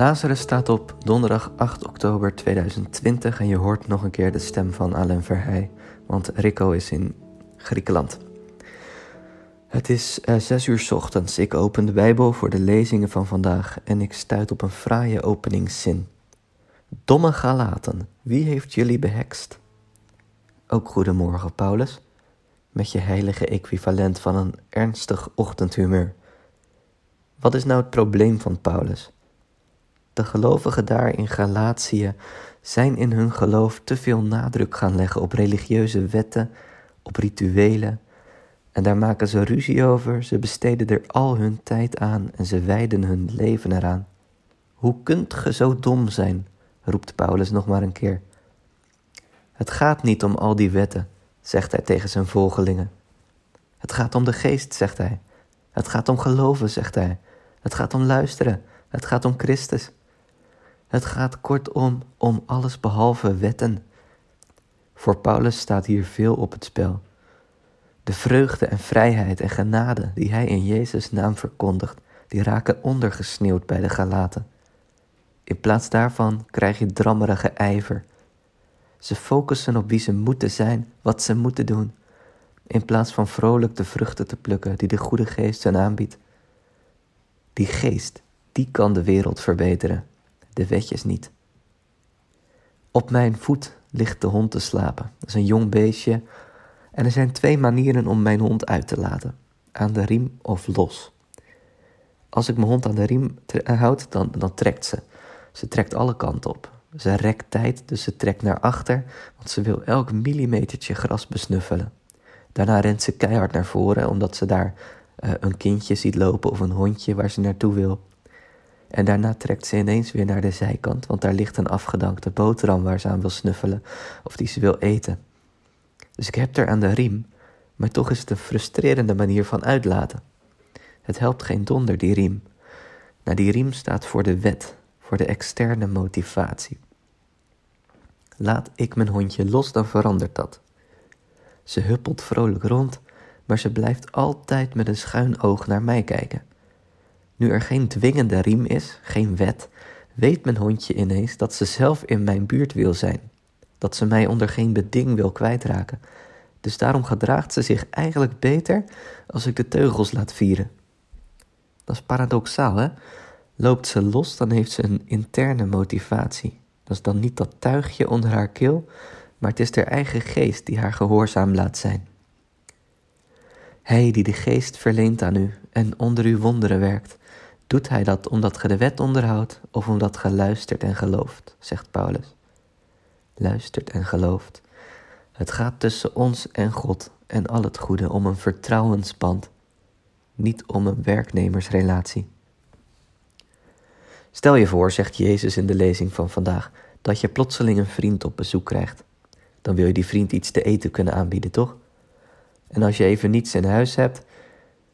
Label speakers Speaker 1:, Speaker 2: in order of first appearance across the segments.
Speaker 1: Lazarus staat op donderdag 8 oktober 2020 en je hoort nog een keer de stem van Alain Verheij, want Rico is in Griekenland. Het is uh, zes uur ochtends. Ik open de Bijbel voor de lezingen van vandaag en ik stuit op een fraaie openingszin. Domme Galaten, wie heeft jullie behekst? Ook goedemorgen, Paulus, met je heilige equivalent van een ernstig ochtendhumeur. Wat is nou het probleem van Paulus? De gelovigen daar in Galatië zijn in hun geloof te veel nadruk gaan leggen op religieuze wetten, op rituelen, en daar maken ze ruzie over, ze besteden er al hun tijd aan en ze wijden hun leven eraan. Hoe kunt ge zo dom zijn? roept Paulus nog maar een keer. Het gaat niet om al die wetten, zegt hij tegen zijn volgelingen. Het gaat om de geest, zegt hij. Het gaat om geloven, zegt hij. Het gaat om luisteren. Het gaat om Christus. Het gaat kortom om alles behalve wetten. Voor Paulus staat hier veel op het spel. De vreugde en vrijheid en genade die hij in Jezus' naam verkondigt, die raken ondergesneeuwd bij de Galaten. In plaats daarvan krijg je drammerige ijver. Ze focussen op wie ze moeten zijn, wat ze moeten doen, in plaats van vrolijk de vruchten te plukken die de goede geest hen aanbiedt. Die geest, die kan de wereld verbeteren, de wetjes niet. Op mijn voet ligt de hond te slapen. Dat is een jong beestje en er zijn twee manieren om mijn hond uit te laten: aan de riem of los. Als ik mijn hond aan de riem houd, dan, dan trekt ze. Ze trekt alle kanten op. Ze rekt tijd, dus ze trekt naar achter, want ze wil elk millimetertje gras besnuffelen. Daarna rent ze keihard naar voren, omdat ze daar uh, een kindje ziet lopen of een hondje waar ze naartoe wil. En daarna trekt ze ineens weer naar de zijkant, want daar ligt een afgedankte boterham waar ze aan wil snuffelen of die ze wil eten. Dus ik heb er aan de riem, maar toch is het een frustrerende manier van uitlaten. Het helpt geen donder, die riem. Nou, die riem staat voor de wet, voor de externe motivatie. Laat ik mijn hondje los, dan verandert dat. Ze huppelt vrolijk rond, maar ze blijft altijd met een schuin oog naar mij kijken. Nu er geen dwingende riem is, geen wet, weet mijn hondje ineens dat ze zelf in mijn buurt wil zijn dat ze mij onder geen beding wil kwijtraken. Dus daarom gedraagt ze zich eigenlijk beter als ik de teugels laat vieren. Dat is paradoxaal, hè? Loopt ze los, dan heeft ze een interne motivatie. Dat is dan niet dat tuigje onder haar keel, maar het is haar eigen geest die haar gehoorzaam laat zijn. Hij die de geest verleent aan u en onder u wonderen werkt, doet hij dat omdat ge de wet onderhoudt of omdat ge luistert en gelooft, zegt Paulus luistert en gelooft. Het gaat tussen ons en God en al het goede om een vertrouwensband, niet om een werknemersrelatie. Stel je voor, zegt Jezus in de lezing van vandaag, dat je plotseling een vriend op bezoek krijgt. Dan wil je die vriend iets te eten kunnen aanbieden, toch? En als je even niets in huis hebt,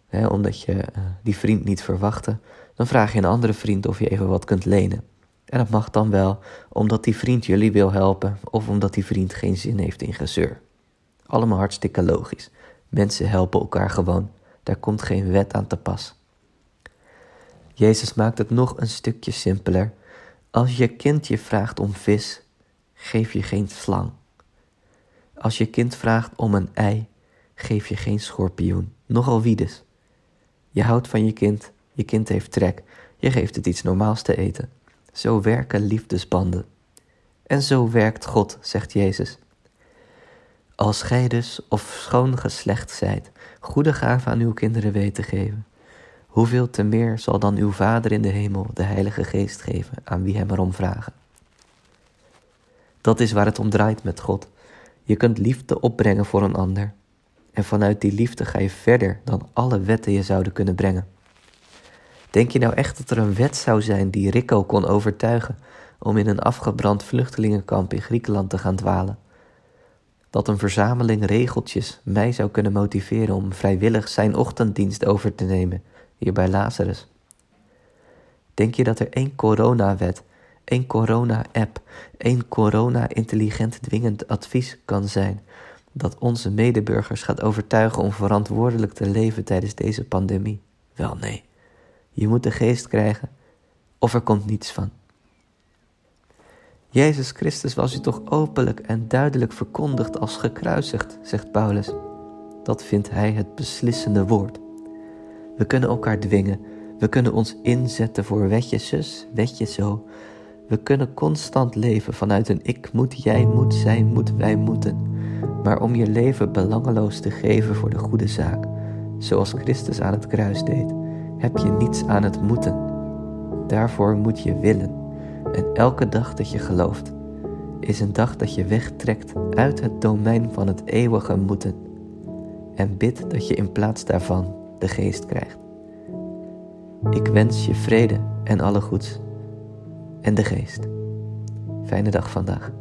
Speaker 1: hè, omdat je uh, die vriend niet verwachtte, dan vraag je een andere vriend of je even wat kunt lenen. En dat mag dan wel omdat die vriend jullie wil helpen of omdat die vriend geen zin heeft in gezeur. Allemaal hartstikke logisch. Mensen helpen elkaar gewoon. Daar komt geen wet aan te pas. Jezus maakt het nog een stukje simpeler. Als je kind je vraagt om vis, geef je geen slang. Als je kind vraagt om een ei, geef je geen schorpioen, nogal wie dus. Je houdt van je kind, je kind heeft trek, je geeft het iets normaals te eten. Zo werken liefdesbanden. En zo werkt God, zegt Jezus. Als gij dus of schoon geslecht zijt, goede gaven aan uw kinderen weet te geven, hoeveel te meer zal dan uw Vader in de hemel de Heilige Geest geven aan wie hem erom vragen. Dat is waar het om draait met God. Je kunt liefde opbrengen voor een ander. En vanuit die liefde ga je verder dan alle wetten je zouden kunnen brengen. Denk je nou echt dat er een wet zou zijn die Rico kon overtuigen om in een afgebrand vluchtelingenkamp in Griekenland te gaan dwalen? Dat een verzameling regeltjes mij zou kunnen motiveren om vrijwillig zijn ochtenddienst over te nemen, hier bij Lazarus? Denk je dat er één coronawet, één corona-app, één corona-intelligent dwingend advies kan zijn dat onze medeburgers gaat overtuigen om verantwoordelijk te leven tijdens deze pandemie? Wel nee. Je moet de geest krijgen of er komt niets van. Jezus Christus was u toch openlijk en duidelijk verkondigd als gekruisigd, zegt Paulus. Dat vindt hij het beslissende woord. We kunnen elkaar dwingen, we kunnen ons inzetten voor wetje zus, wetje zo. We kunnen constant leven vanuit een ik moet, jij moet, zij moet, wij moeten. Maar om je leven belangeloos te geven voor de goede zaak, zoals Christus aan het kruis deed, heb je niets aan het moeten. Daarvoor moet je willen. En elke dag dat je gelooft, is een dag dat je wegtrekt uit het domein van het eeuwige moeten. En bid dat je in plaats daarvan de geest krijgt. Ik wens je vrede en alle goeds. En de geest. Fijne dag vandaag.